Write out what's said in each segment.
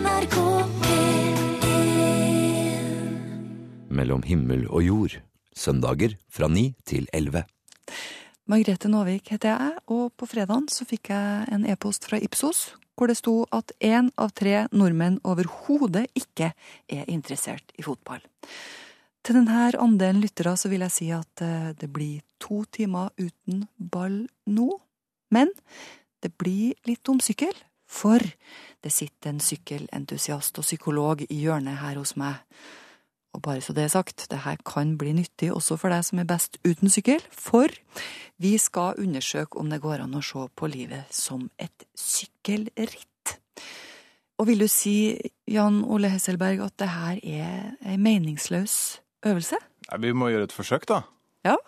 NRK P1 Mellom himmel og jord. Søndager fra 9 til 11. Margrethe Nåvik heter jeg, og på fredagen så fikk jeg en e-post fra Ipsos hvor det sto at én av tre nordmenn overhodet ikke er interessert i fotball. Til denne andelen lyttere så vil jeg si at eh, det blir to timer uten ball nå. Men det blir litt om sykkel, for det sitter en sykkelentusiast og psykolog i hjørnet her hos meg. Og bare så det er sagt, det her kan bli nyttig også for deg som er best uten sykkel, for vi skal undersøke om det går an å se på livet som et sykkelritt. Og vil du si, Jan Ole Hesselberg, at det her er ei meningsløs øvelse? Nei, vi må gjøre et forsøk, da. Ja,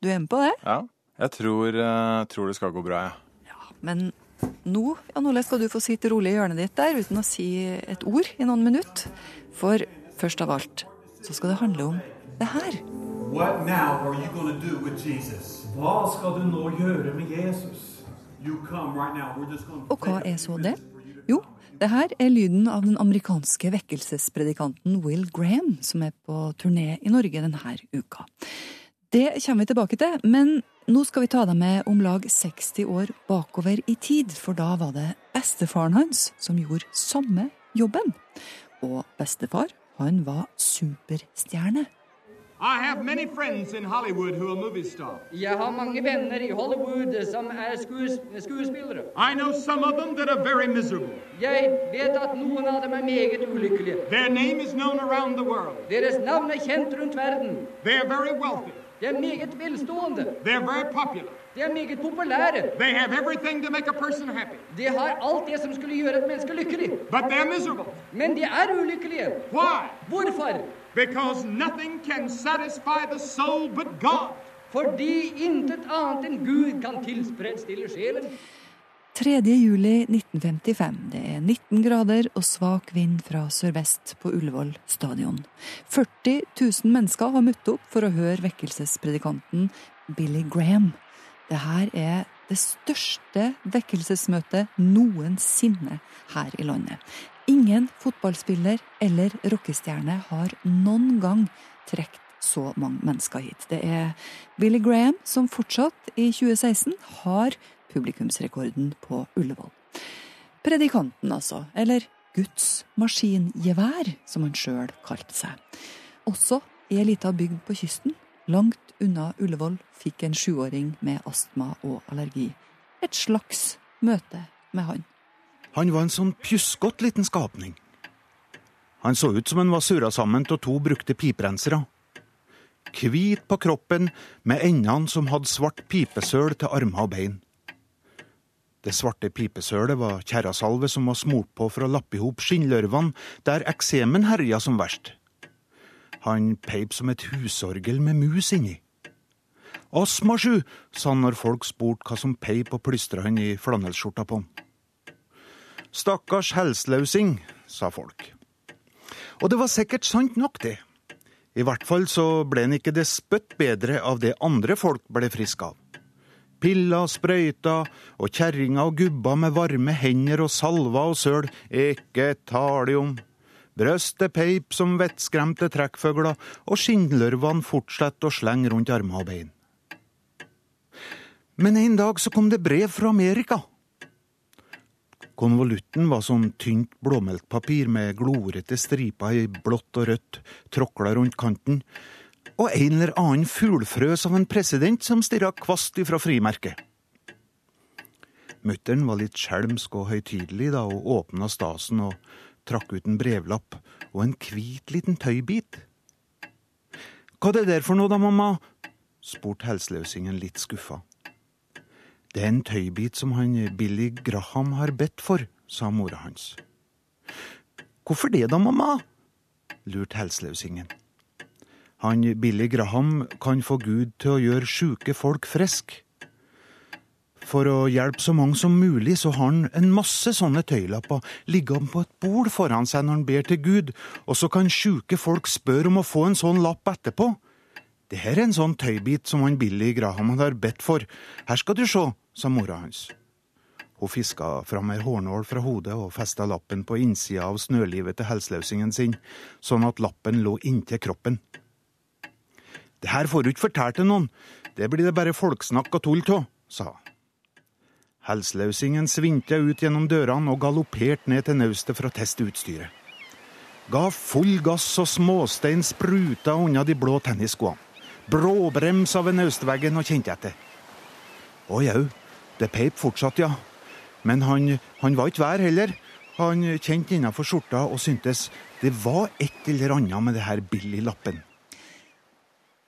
du er med på det? Ja. Jeg tror, eh, tror det skal gå bra, jeg. Men nå, Jan Ole, skal du få sitte rolig i hjørnet ditt der uten å si et ord i noen minutter. For først av alt så skal det handle om det her. What now are you going to do with Jesus? Hva skal du nå gjøre med Jesus? Right now. We're just going to Og hva er så det? Jo, det her er lyden av den amerikanske vekkelsespredikanten Will Graham, som er på turné i Norge denne uka. Det kommer vi tilbake til, men nå skal vi ta deg med om lag 60 år bakover i tid, for da var det bestefaren hans som gjorde samme jobben. Og bestefar, han var superstjerne. I have many friends in Hollywood who are movie stars. Jeg har mange venner i Hollywood som er skues skuespillere. I know some of them that are very miserable. Jeg vet at noen av dem er meget ulykkelige. Their name is known around the world. Deres navn er kjent rundt verden. De er meget velstående. De er meget populære. De har alt det som skulle gjøre et menneske lykkelig. But. Men de er ulykkelige. Why? Hvorfor? Because nothing can satisfy the soul but God. Fordi intet annet enn Gud kan tilfredsstille sjelen. 3. juli 1955. Det er 19 grader og svak vind fra sørvest på Ullevål stadion. 40 000 mennesker har møtt opp for å høre vekkelsespredikanten Billy Graham. Det her er det største vekkelsesmøtet noensinne her i landet. Ingen fotballspiller eller rockestjerne har noen gang trukket så mange mennesker hit. Det er Billy Graham som fortsatt i 2016 har publikumsrekorden på Ullevål. Predikanten, altså, eller Guds maskingevær, som han sjøl kalte seg. Også i ei lita bygd på kysten, langt unna Ullevål, fikk en sjuåring med astma og allergi et slags møte med han. Han var en sånn pjuskete liten skapning. Han så ut som han var surra sammen av to brukte piprensere. Hvit på kroppen, med endene som hadde svart pipesøl til armer og bein. Det svarte pipesølet var kjerrasalve som var smurt på for å lappe i hop skinnlørvene der eksemen herja som verst. Han peip som et husorgel med mus inni. Astmasju, sa han når folk spurte hva som peip og plystra han i flanellskjorta på. Stakkars helslausing, sa folk. Og det var sikkert sant nok, det. I hvert fall så ble han ikke det spøtt bedre av det andre folk ble friske av. Piller, sprøyter og kjerringer og gubber med varme hender og salver og søl, ikke tale om. Brøstet peip som vettskremte trekkfugler, og skinnlørvene fortsetter å slenge rundt armer og bein. Men en dag så kom det brev fra Amerika. Konvolutten var sånn tynt blåmelkpapir med glorete striper i blått og rødt tråkla rundt kanten, og en eller annen fuglfrøs av en president som stirra kvast ifra frimerket. Mutter'n var litt skjelmsk og høytidelig da hun åpna stasen og trakk ut en brevlapp og en hvit liten tøybit. Hva er det der for noe da, mamma? spurte helseløsingen litt skuffa. Det er en tøybit som han Billy Graham har bedt for, sa mora hans. Hvorfor det da, mamma? lurte helseløsingen. Han Billy Graham kan få Gud til å gjøre sjuke folk friske. For å hjelpe så mange som mulig, så har han en masse sånne tøylapper liggende på et bord foran seg når han ber til Gud, og så kan sjuke folk spørre om å få en sånn lapp etterpå. Det her er en sånn tøybit som han Billy Graham har bedt for. Her skal du se, sa mora hans. Hun fiska fram ei hårnål fra hodet og festa lappen på innsida av snølivet til helseløsingen sin, sånn at lappen lå inntil kroppen. Det her får du ikke fortelle til noen, det blir det bare folksnakk og tull av, sa hun. Helsløsingen svingte ut gjennom dørene og galopperte ned til naustet for å teste utstyret. Ga full gass og småstein spruta unna de blå tennisskoene. Bråbrems ved naustveggen og kjente etter. Å jau, det peip fortsatt, ja. Men han, han var ikke vær heller. Han kjente innafor skjorta og syntes det var et eller annet med det her Billy-lappen.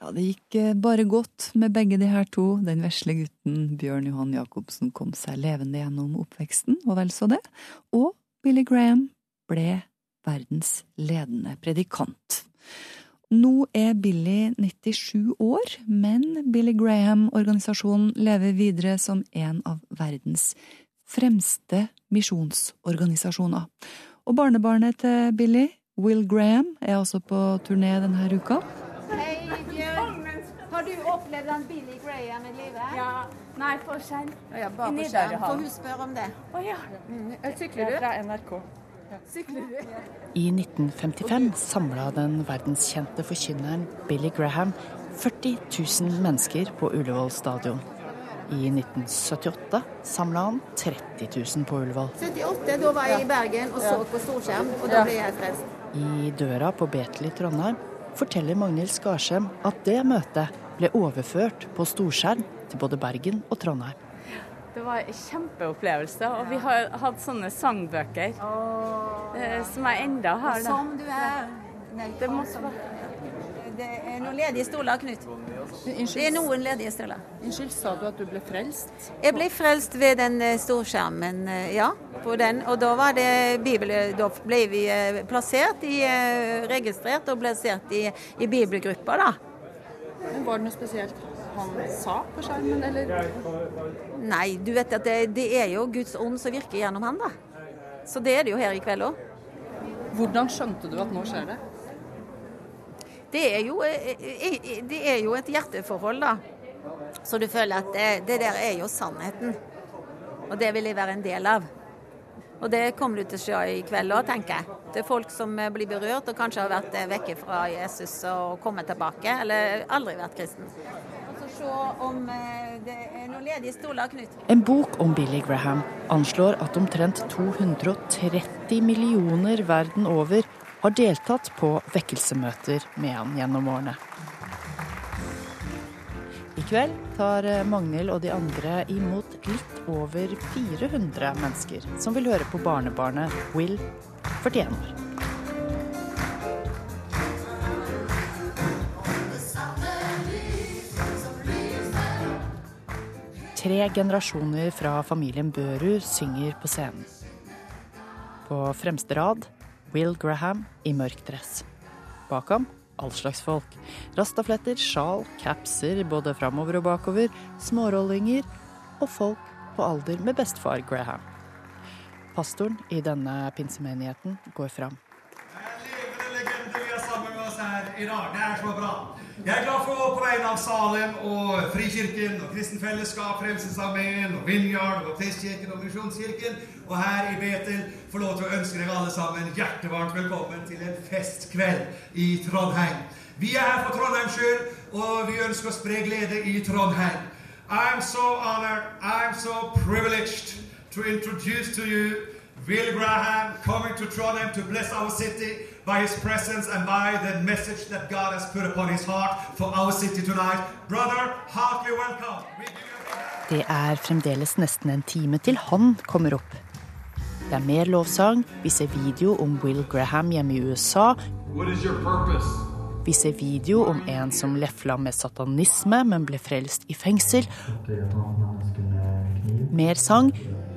Ja, Det gikk eh, bare godt med begge de her to. Den vesle gutten Bjørn Johan Jacobsen kom seg levende gjennom oppveksten, og vel så det. Og Billy Graham ble verdens ledende predikant. Nå er Billy 97 år, men Billy Graham-organisasjonen lever videre som en av verdens fremste misjonsorganisasjoner. Og barnebarnet til Billy, Will Graham, er altså på turné denne uka. Har du opplevd den Billy Graham i livet? Ja. Nei, på skjerm. Ja, bare på skjerm. For hun spør om det? Å ja. Sykler du? Fra NRK. Sykler du? I 1955 samla den verdenskjente forkynneren Billy Graham 40 000 mennesker på Ullevål stadion. I 1978 samla han 30 000 på Ullevål. 78, da var jeg i Bergen og så på storskjerm, og da ble jeg frelst. I døra på Betel i Trondheim forteller Magnhild Skarsheim at det møtet ble overført på storskjerm til både Bergen og Trondheim. Det var en kjempeopplevelse, og vi har hatt sånne sangbøker eh, som jeg enda har. da. Som du er. Nei, Det måtte være Det er noen ledige stoler, Knut. Det er noen ledige stoler. Unnskyld, sa du at du ble frelst? Jeg ble frelst ved den eh, storskjermen, eh, ja. På den. Og da var det bibel... Da ble vi plassert i Registrert og plassert i, i bibelgrupper, da. Men Var det noe spesielt han sa på skjermen, eller? Nei, du vet at det, det er jo Guds ånd som virker gjennom han, da. Så det er det jo her i kveld òg. Hvordan skjønte du at nå skjer det? Det er jo, eh, eh, det er jo et hjerteforhold, da. Så du føler at det, det der er jo sannheten. Og det vil jeg være en del av. Og det kommer du til å se i kveld òg, tenker jeg. Er folk som eh, blir berørt og kanskje har vært eh, vekke fra Jesus og kommet tilbake, eller aldri vært kristen. Så se om eh, det er noen ledige stoler, Knut. En bok om Billy Graham anslår at omtrent 230 millioner verden over har deltatt på vekkelsemøter med han gjennom årene. I kveld tar Magnhild og de andre imot litt over 400 mennesker som vil høre på barnebarnet Will, 41 år. Tre generasjoner fra familien Børud synger på scenen. På fremste rad Will Graham i mørk dress. Bak ham all slags folk. Rastafletter, sjal, capser både framover og bakover, smårollinger og folk på alder med bestefar Graham. Pastoren i denne pinsemenigheten går fram. Dag. Det er så bra. Jeg er glad for å på vegne av Salem og Frikirken og Kristen Fellesskap, Frelsesarmeen og Vinjard og Baptistkirken og Misjonskirken og her i Betel få lov til å ønske dere alle sammen hjertevarmt velkommen til en festkveld i Trondheim. Vi er her for Trondheims skyld, og vi ønsker å spre glede i Trondheim. I'm so honored, I'm so privileged to introduce to you Will Graham coming to Trondheim to bless our city by his presence and by the message that God has put upon his heart for our city tonight. Brother, heartily welcome. We give you Det er fremdeles nesten en time til han kommer opp. Det er mer lovsang, vi ser video om Will Graham hjemme i USA, vi ser video om en som lefla med satanisme, men ble frelst i fengsel. Mer sang,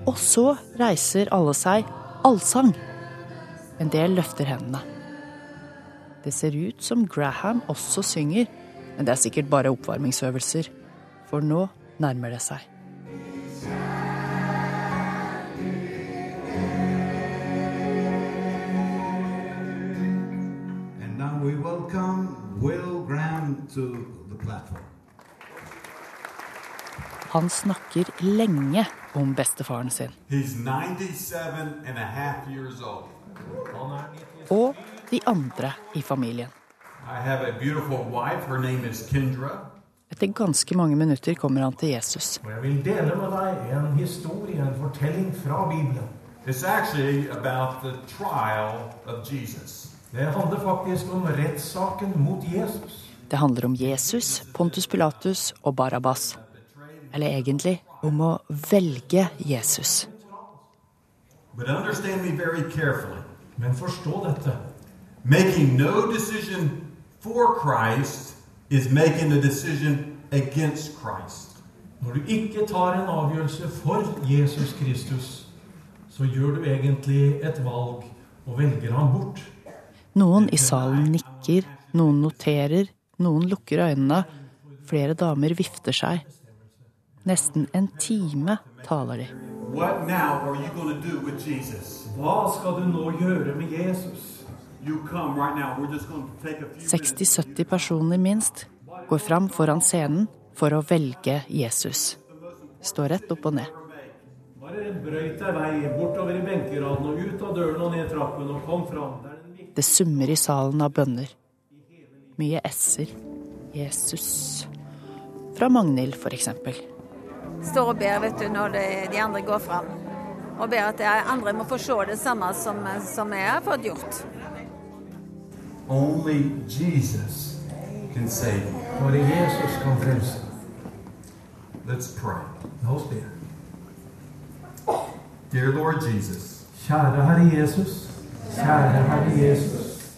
og så reiser alle seg allsang. En del løfter hendene. Det ser ut som Graham også synger, men det er sikkert bare oppvarmingsøvelser. For nå nærmer det seg. And now we welcome Will Graham to the platform. Han snakker lenge om bestefaren sin. He's 97 and a old. Og de andre i familien. I have a beautiful wife. Her name is Kendra. Etter ganske mange minutter kommer han til Jesus. Og jeg vil dele med deg en historie, en fortelling fra Bibelen. It's actually about the trial of Jesus. Det handler faktisk om rettssaken mot Jesus. Det handler om Jesus, Pontus Pilatus og Barabas. Eller egentlig om å velge Jesus. But understand me very carefully. Men forstå dette. Making no decision for Christ is making a decision against Christ. Når du ikke tar en avgjørelse for Jesus Kristus, så gjør du egentlig et valg og velger ham bort. Noen i salen nikker, noen noterer, noen lukker øynene. Flere damer vifter seg. Nesten en time taler de. What now are you going to do with Jesus? Hva skal du nå gjøre med Jesus? 60-70 personer minst går fram foran scenen for å velge Jesus. Står rett opp og ned. Bare brøyt deg vei bortover i benkeraden og ut av døren og ned trappen og kom fram. Det er summer i salen av bønner. Mye s-er. Jesus. Fra Magnhild, for eksempel. Står og ber vet du, når de andre går fram. Og ber at de andre må få se det samme som, som jeg har fått gjort. Only Jesus can save you. Bare Jesus kan frelse. Let's pray. La oss be. Dear Lord Jesus, Kjære Herre Jesus. Kjære Herre Jesus.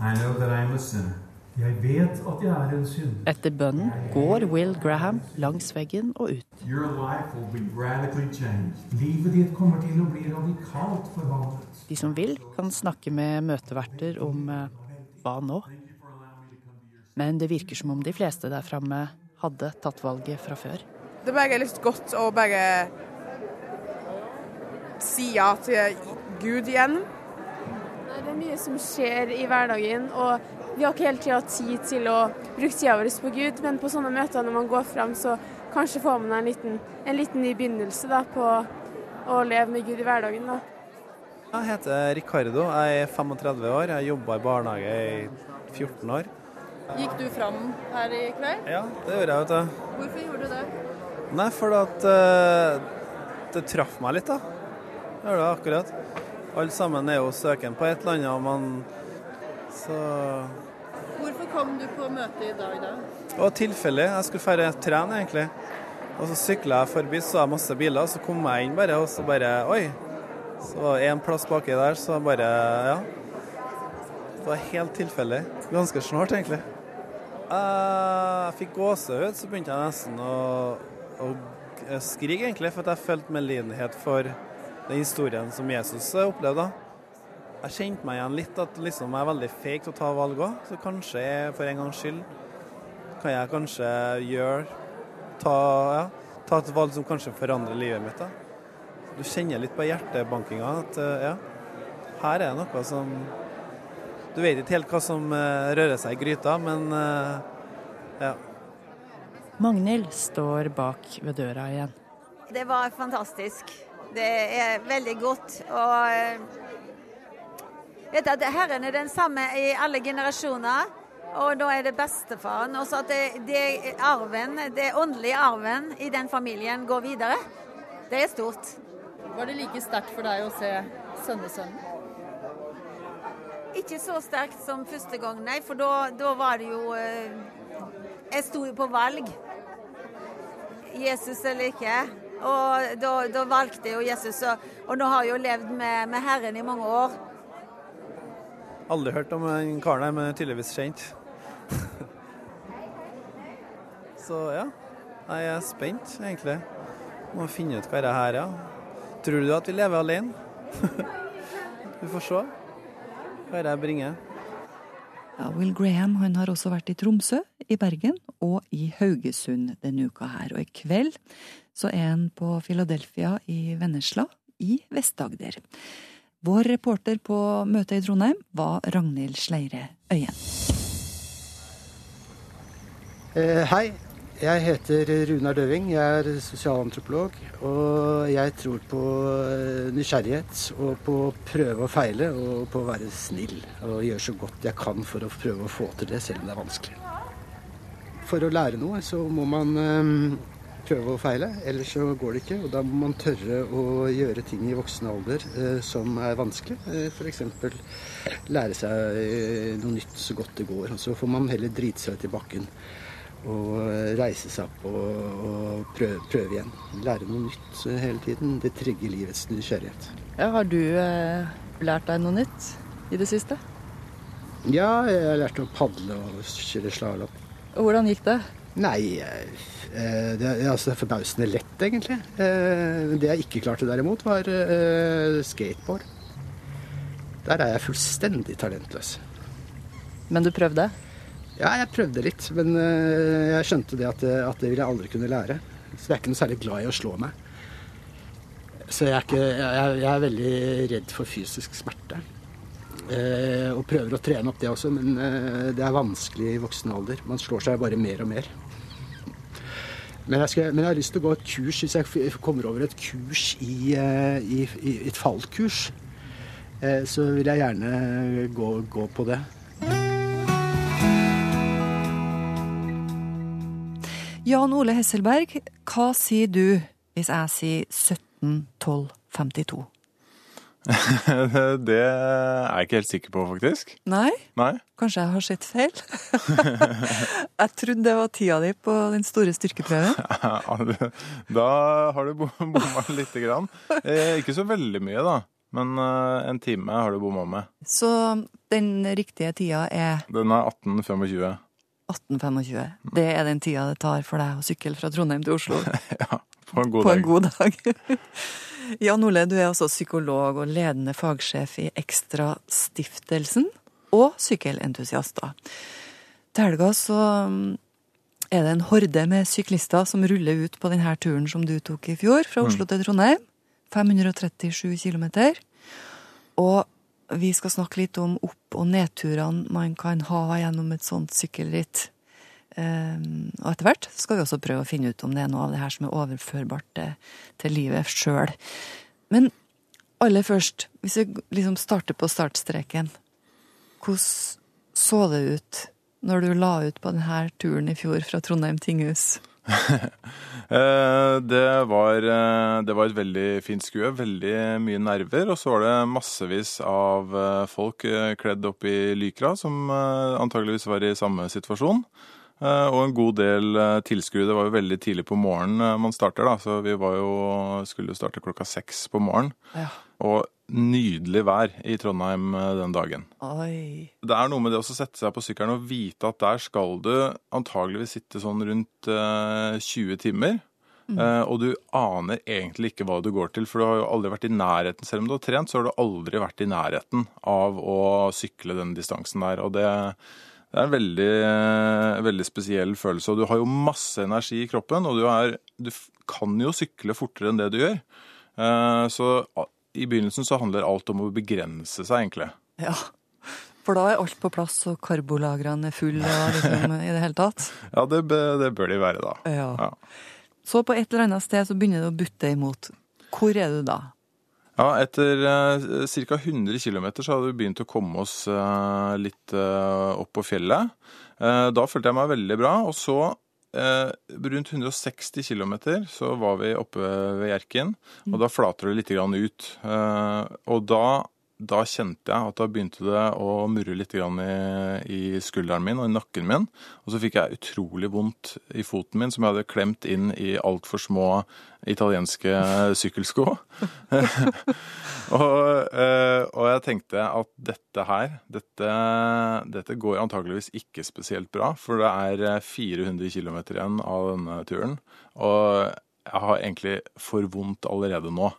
I know that I am a sinner. Jeg vet at jeg er en synder. Etter bønnen går Will Graham langs veggen og ut. Your life will be radically changed. Livet ditt kommer til å bli radikalt forvandlet. De som vil, kan snakke med møteverter om eh, hva nå? Men det virker som om de fleste der framme hadde tatt valget fra før. Det er bare litt godt å bare si ja til Gud igjen. Det er mye som skjer i hverdagen, og vi har ikke hele tida tid til å bruke tida vår på Gud, men på sånne møter når man går fram, så kanskje får man en liten, en liten ny begynnelse da, på å leve med Gud i hverdagen. da. Jeg heter Ricardo, jeg er 35 år. Jeg jobba i barnehage i 14 år. Gikk du fram her i kveld? Ja, det gjorde jeg, vet du. Hvorfor gjorde du det? Nei, fordi at uh, det traff meg litt, da. Det gjør det akkurat. Alle sammen er jo søken på et eller annet, og man Så Hvorfor kom du på møte i dag, da? Det var tilfeldig. Jeg skulle dra trene, egentlig. Og så sykla jeg forbi, så jeg masse biler, og så kom jeg inn bare, og så bare Oi! Så én plass baki der, så bare Ja. Det var helt tilfeldig. Ganske snart, egentlig. Jeg fikk gåsehud, så begynte jeg nesten å, å skrike, egentlig, for jeg følte medlidenhet for den historien som Jesus opplevde. Jeg kjente meg igjen litt, at liksom jeg er veldig fake til å ta valg òg. Så kanskje for en gangs skyld kan jeg kanskje gjøre ta, ja, ta et valg som kanskje forandrer livet mitt. da. Du kjenner litt på hjertebankinga at eh, ja, her er det noe som Du vet ikke helt hva som eh, rører seg i gryta, men eh, ja. Magnhild står bak ved døra igjen. Det var fantastisk. Det er veldig godt. Og vet at Herren er den samme i alle generasjoner. Og da er det bestefaren. Og så at det, det arven, det åndelige arven i den familien går videre. Det er stort. Var det like sterkt for deg å se sønnesønnen? Ikke så sterkt som første gang, nei. For da, da var det jo eh, Jeg sto jo på valg. Jesus eller ikke. Og da, da valgte jeg jo Jesus. Og, og nå har jeg jo levd med, med Herren i mange år. Aldri hørt om den karen her, men tydeligvis kjent. Så ja, jeg er spent, egentlig. Må finne ut hva det her er. Ja. Tror du at vi lever alene? Vi får se hva det bringer. Ja, Will Graham han har også vært i Tromsø, i Bergen og i Haugesund denne uka her. Og i kveld så er han på Philadelphia i Vennesla i Vest-Agder. Vår reporter på møtet i Trondheim var Ragnhild Sleire Øyen. Eh, hei, Jeg heter Runar Døving. Jeg er sosialantropolog. Og jeg tror på eh, nysgjerrighet og på å prøve og feile og på å være snill. Og gjøre så godt jeg kan for å prøve å få til det, selv om det er vanskelig. For å lære noe så må man eh, prøve og feile, ellers så går det ikke. Og da må man tørre å gjøre ting i voksen alder eh, som er vanskelig. F.eks. lære seg noe nytt så godt det går. Og så får man heller drite seg ut i bakken og reise seg opp og, og prøve, prøve igjen. Lære noe nytt eh, hele tiden. Det trigger livets nysgjerrighet. Ja, har du eh, lært deg noe nytt i det siste? Ja, jeg har lært å padle og kjøre slalåm. Hvordan gikk det? Nei, eh, det er, altså, det er forbausende lett, egentlig. Eh, Det jeg ikke klarte derimot, var eh, skateboard. Der er jeg fullstendig talentløs. Men du prøvde? Ja, jeg prøvde litt, men eh, jeg skjønte det at, det- at det ville jeg aldri kunne lære. Så jeg er ikke noe særlig glad i å slå meg. Så jeg er, ikke, jeg, jeg er veldig redd for fysisk smerte. Eh, og prøver å trene opp det også, men eh, det er vanskelig i voksen alder. Man slår seg bare mer og mer. Men jeg, skal, men jeg har lyst til å gå et kurs, hvis jeg kommer over et kurs i, eh, i, i et fallkurs, eh, så vil jeg gjerne gå, gå på det. Jan Ole Hesselberg, hva sier du hvis jeg sier 171252? det er jeg ikke helt sikker på, faktisk. Nei? Nei. Kanskje jeg har sett feil? jeg trodde det var tida di på den store styrkeprøven. da har du bom- bomma lite grann. Eh, ikke så veldig mye, da. Men eh, en time har du bomma med. Så den riktige tida er Den er 18.25. 1825. Det er den tida det tar for deg å sykle fra Trondheim til Oslo. ja, På en god på dag. en god dag. Jan Ole, du er også psykolog og ledende fagsjef i Ekstrastiftelsen og sykkelentusiaster. Til helga så mm, er det en horde med syklister som ruller ut på denne turen som du tok i fjor, fra Mm. Oslo til Trondheim. 537 km. Og vi skal snakke litt om opp- og nedturene man kan ha gjennom et sånt sykkelritt. Um, og etter hvert skal vi også prøve å finne ut om det er noe av det her som er overførbart til livet sjøl. Men aller først, hvis vi liksom starter på startstreken, hvordan så det ut når du la ut på denne turen i fjor fra Trondheim tinghus? Eh, Det var, eh, det var et veldig fint skue, veldig mye nerver. Og så var det massevis av eh, folk kledd opp i lykra, som antageligvis var i samme situasjon. Og en god del tilskuere. Det var jo veldig tidlig på morgenen man starter, da. Så vi var jo, skulle jo starte klokka seks på morgenen. Ja. Og nydelig vær i Trondheim eh, den dagen. Oi. Det er noe med det å sette seg på sykkelen og vite at der skal du antageligvis sitte sånn rundt eh, 20 timer. Mm. Eh, og du aner egentlig ikke hva du går til, for du har jo aldri vært i nærheten. Selv om du har trent, så har du aldri vært i nærheten av å sykle den distansen der. Og det, det er en veldig, eh, veldig spesiell følelse. Og du har jo masse energi i kroppen, og du, er, du kan jo sykle fortere enn det du gjør. Eh, så i begynnelsen så handler alt om å begrense seg, egentlig. Ja. For da er alt på plass, og karbolagrene er fulle og liksom i det hele tatt. Ja, det, det bør de være, da. Ja. Så på et eller annet sted så begynner det å butte imot. Hvor er du da? Ja, etter eh, ca. 100 km så hadde vi begynt å komme oss eh, litt eh, opp på fjellet. Eh, da følte jeg meg veldig bra. Og så, eh, rundt 160 km, så var vi oppe ved Hjerkinn. Og da flater det litt ut. Eh, og da, da kjente jeg at da begynte det å murre litt i, i skulderen min og i nakken min. Og så fikk jeg utrolig vondt i foten min, som jeg hadde klemt inn i altfor små italienske sykkelsko. og, eh, og jeg tenkte at dette her, dette, dette går antageligvis ikke spesielt bra, for det er eh, 400 km igjen av denne turen. Og jeg har egentlig for vondt allerede nå.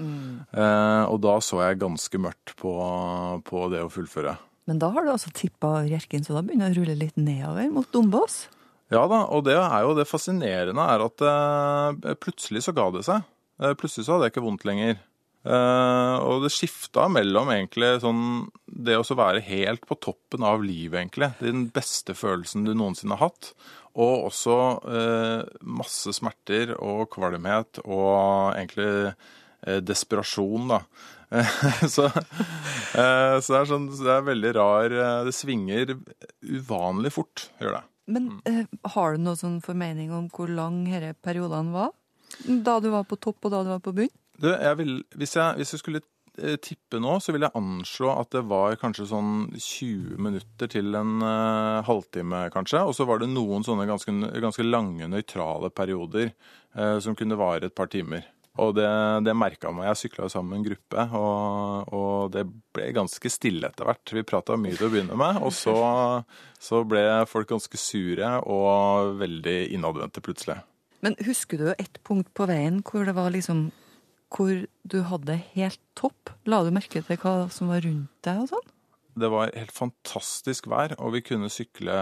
Eh, og da så jeg ganske mørkt på, på det å fullføre. Men da har du altså tippa Hjerkinn, så da begynner det å rulle litt nedover mot Dombås. Ja da, og det er jo det fascinerende er at eh, plutselig så ga det seg. Eh, plutselig så hadde jeg ikke vondt lenger. Eh, og det skifta mellom egentlig sånn det å så være helt på toppen av livet, egentlig. Den beste følelsen du noensinne har hatt. Og også eh, masse smerter og kvalmhet og egentlig desperasjon, da. så, eh, så, det er sånn, det er veldig rar eh, Det svinger uvanlig fort, gjør det. Men eh, har du noe sånn formening om hvor lang disse periodene var? Da du var på topp og da du var på bunn? Du, jeg vil, hvis, jeg, hvis jeg skulle eh, tippe nå, så vil jeg anslå at det var kanskje sånn 20 minutter til en uh, halvtime, kanskje. Og så var det noen sånne ganske, ganske lange, nøytrale perioder uh, som kunne vare et par timer. Og det, det merka meg. Jeg sykla sammen med en gruppe, og, og, det ble ganske stille etter hvert. Vi prata mye til å begynne med, og så, så ble folk ganske sure og veldig innadvendte plutselig. Men husker du et punkt på veien hvor det var liksom hvor du hadde helt topp? La du merke til hva som var rundt deg og sånn? Det var helt fantastisk vær, og vi kunne sykle,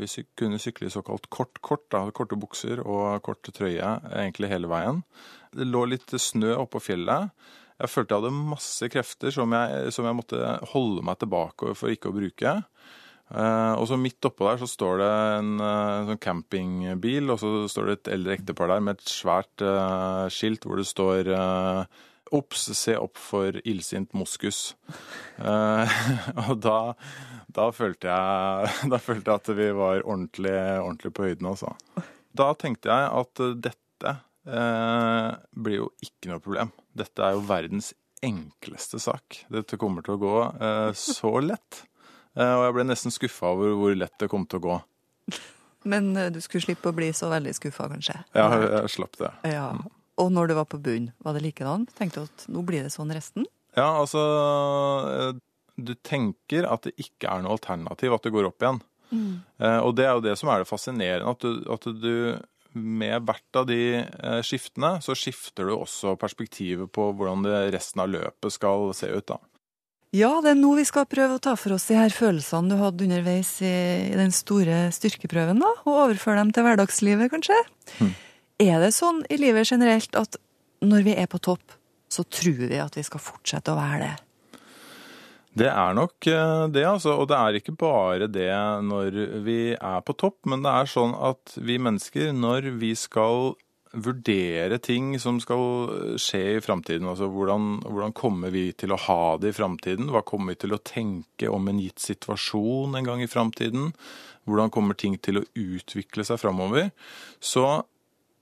vi kunne sykle i såkalt kort kort, da, korte bukser og korte trøye egentlig hele veien. Det lå litt snø oppå fjellet. Jeg følte jeg hadde masse krefter som jeg, som jeg måtte holde meg tilbake for ikke å bruke. Uh, og så midt oppå der så står det en, en sånn campingbil, og så står det et eldre ektepar der med et svært uh, skilt hvor det står Obs, se opp for illsint moskus. og da, da, følte jeg, da følte jeg at vi var ordentlig, ordentlig på høyden, altså. Da tenkte jeg at dette blir jo ikke noe problem. Dette er jo verdens enkleste sak. Dette kommer til å gå så lett. Eh, og jeg ble nesten skuffa over hvor lett det kom til å gå. Men eh, du skulle slippe å bli så veldig skuffa, kanskje? Ja, jeg slapp det. Ja. Og når du var på bunn, var det likedan? Tenkte du at nå blir det sånn resten? Ja, altså eh, Du tenker at det ikke er noe alternativ at det går opp igjen. Mm. Og det er jo det som er det fascinerende, at du, at du med hvert av de skiftene, så skifter du også perspektivet på hvordan det resten av løpet skal se ut, da. Ja, det er nå vi skal prøve å ta for oss de her følelsene du hadde underveis i, i den store styrkeprøven, da, og overføre dem til hverdagslivet, kanskje. Mm. Er det sånn i livet generelt at når vi er på topp, så tror vi at vi skal fortsette å være det? Det er nok eh, det, altså. Og det er ikke bare det når vi er på topp, men det er sånn at vi mennesker, når vi skal vurdere ting som skal skje i framtiden. Altså hvordan, hvordan, kommer vi til å ha det i framtiden? Hva kommer vi til å tenke om en gitt situasjon en gang i framtiden? Hvordan kommer ting til å utvikle seg framover? Så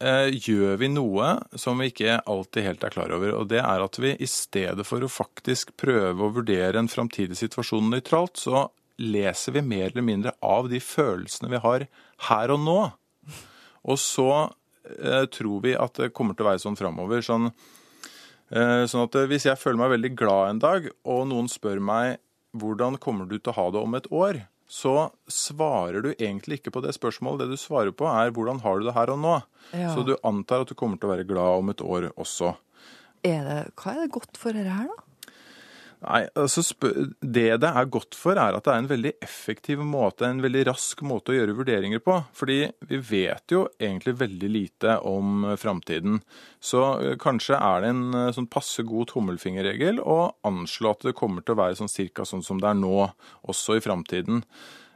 gjør vi noe som vi ikke alltid helt er klar over. Og det er at vi i stedet for å faktisk prøve å vurdere en framtidig situasjon nøytralt, så leser vi mer eller mindre av de følelsene vi har her og nå. Og så Eh, tror vi at det kommer til å være sånn framover. Sånn, eh, sånn at eh, hvis jeg føler meg veldig glad en dag, og noen spør meg hvordan kommer du til å ha det om et år, så svarer du egentlig ikke på det spørsmålet. Det du svarer på, er hvordan har du det her og nå. Ja. Så du antar at du kommer til å være glad om et år også. Er det, hva er det godt for dette her, da? Nei, altså Det det er godt for, er at det er en veldig effektiv måte, en veldig rask måte å gjøre vurderinger på. Fordi vi vet jo egentlig veldig lite om framtiden. Så eh, kanskje er det en eh, sånn passe god tommelfingerregel å anslå at det kommer til å være sånn cirka sånn som det er nå, også i framtiden.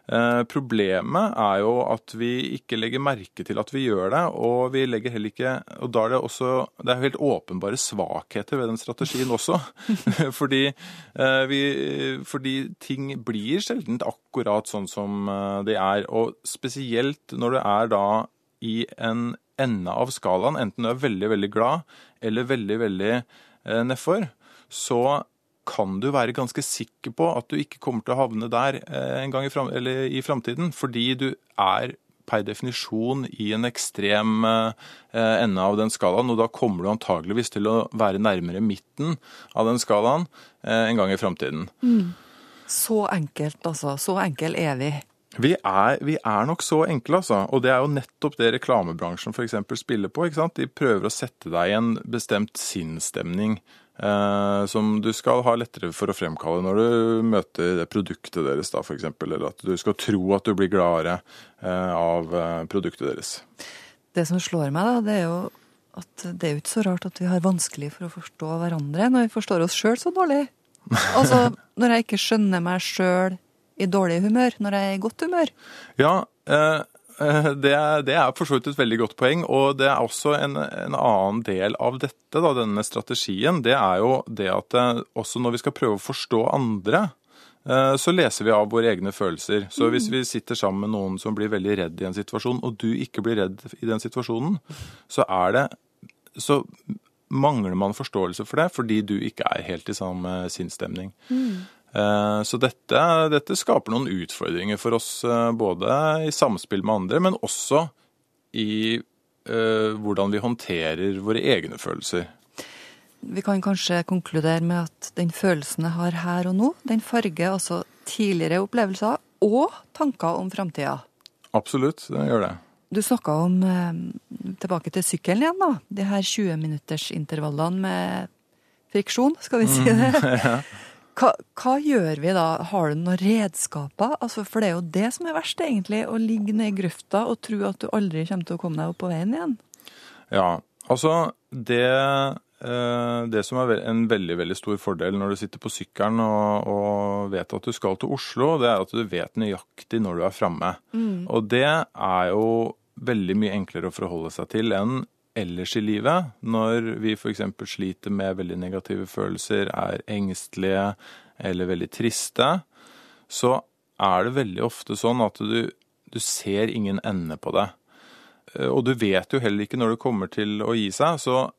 Eh, problemet er jo at vi ikke legger merke til at vi gjør det, og vi legger heller ikke Og da er det også Det er helt åpenbare svakheter ved den strategien også. fordi, eh, vi, fordi ting blir sjelden akkurat sånn som eh, de er. Og spesielt når det er da i en ende av skalaen, enten du er veldig, veldig glad eller veldig, veldig nedfor, så kan du være ganske sikker på at du ikke kommer til å havne der eh, en gang i, fram, i framtiden, fordi du er per definisjon i en ekstrem eh, ende av den skalaen, og da kommer du antageligvis til å være nærmere midten av den skalaen eh, en gang i framtiden. Mm. Så enkelt, altså. Så enkel er vi. Vi er, vi er, nok så enkle, altså. Og det er jo nettopp det reklamebransjen f.eks. spiller på. ikke sant? De prøver å sette deg i en bestemt sinnsstemning Eh, som du skal ha lettere for å fremkalle når du møter det produktet deres, da f.eks. Eller at du skal tro at du blir gladere eh, av eh, produktet deres. Det som slår meg, da, det er jo at det er jo ikke så rart at vi har vanskelig for å forstå hverandre når vi forstår oss sjøl så dårlig. Altså, når jeg ikke skjønner meg sjøl i dårlig humør, når jeg er i godt humør. Ja, eh, eh, det, er- det er for så vidt et veldig godt poeng. Og det er også en, en annen del av dette, da, denne strategien. Det er jo det at eh, også når vi skal prøve å forstå andre, eh, så leser vi av våre egne følelser. Så hvis vi sitter sammen med noen som blir veldig redd i en situasjon, og du ikke blir redd i den situasjonen, så er det Så mangler man forståelse for det fordi du ikke er helt i samme sinnsstemning. Eh, Så dette, dette skaper noen utfordringer for oss, eh, både i samspill med andre, men også i uh, hvordan vi håndterer våre egne følelser. Vi kan kanskje konkludere med at den følelsen jeg har her og nå, den farger altså tidligere opplevelser og tanker om framtida. Absolutt, det gjør det. Du snakka om, eh, tilbake til sykkelen igjen, da. De her 20-minuttersintervallene med friksjon, skal vi si det. Ja. Hva, hva gjør vi da? Har du noen redskaper? Altså, for det er jo det som er verst, egentlig. Å ligge ned i grøfta og tro at du aldri kommer til å komme deg opp på veien igjen. Ja, altså det, eh, det som er en veldig veldig stor fordel når du sitter på sykkelen og, og vet at du skal til Oslo, det er at du vet nøyaktig når du er framme. Mm. Og det er jo veldig mye enklere å forholde seg til enn ellers i livet, når vi f.eks. sliter med veldig negative følelser, er engstelige eller veldig triste, så er det veldig ofte sånn at du, du ser ingen ende på det. Eh, Og du vet jo heller ikke når det kommer til å gi seg, så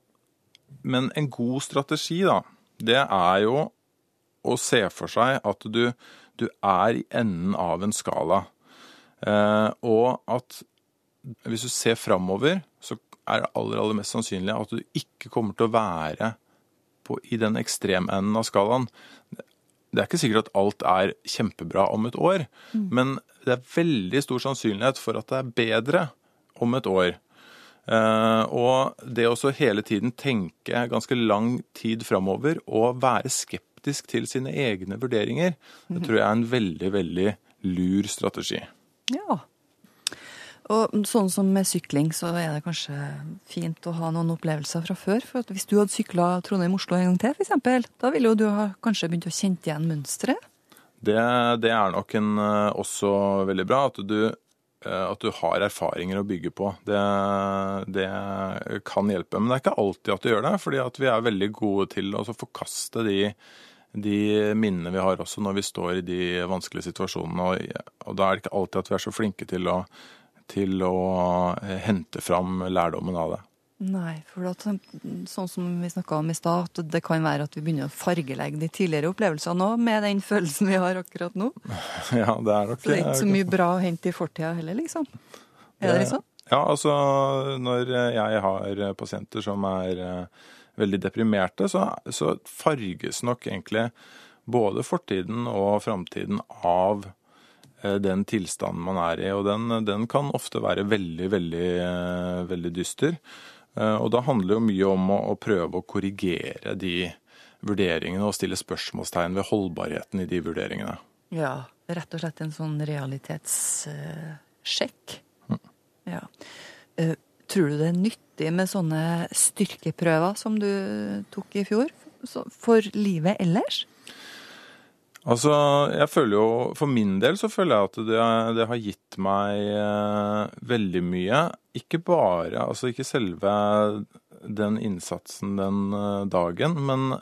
Men en god strategi, da, det er jo å se for seg at du, du er i enden av en skala. Eh, og at hvis du ser framover, så er det aller, aller mest sannsynlig at du ikke kommer til å være på, i den ekstremenden av skalaen. Det er ikke sikkert at alt er kjempebra om et år, men det er veldig stor sannsynlighet for at det er bedre om et år. Uh, og det også hele tiden tenke ganske lang tid framover og være skeptisk til sine egne vurderinger, det tror jeg er en veldig, veldig lur strategi. Ja. Og sånn som med sykling, så er det kanskje fint å ha noen opplevelser fra før. For hvis du hadde sykla Trondheim-Oslo en gang til, f.eks., da ville jo du ha kanskje begynt å kjenne igjen mønsteret. Det, det er nok en, eh, også veldig bra at du, eh, at du har erfaringer å bygge på. Det, det kan hjelpe. Men det er ikke alltid at du gjør det, fordi vi er veldig gode til å forkaste de, de minnene vi har også når vi står i de vanskelige situasjonene. Og, og da er det ikke alltid at vi er så flinke til å, til å eh, hente fram lærdommen av det. Nei, for at, sånn som vi snakka om i stad, at det kan være at vi begynner å fargelegge de tidligere opplevelsene òg, med den følelsen vi har akkurat nå. Ja, det er nok Så det er ikke så mye bra å hente i fortida heller, liksom. Er det liksom? Ja, altså når jeg har pasienter som er eh, veldig deprimerte, så, så farges nok egentlig både fortiden og framtiden av den tilstanden man er i. Og den, den kan ofte være veldig, veldig, eh, veldig dyster. Eh, Og da handler det jo mye om å, å prøve å korrigere de vurderingene og stille spørsmålstegn ved holdbarheten i de vurderingene. Ja, rett og slett en sånn realitetssjekk. Ja. Eh, Tror du det er nyttig med sånne styrkeprøver som du tok i fjor, for livet ellers? Altså, jeg føler jo, For min del så føler jeg at det, det har gitt meg eh, veldig mye. Ikke bare, altså ikke selve den innsatsen den eh, dagen, men,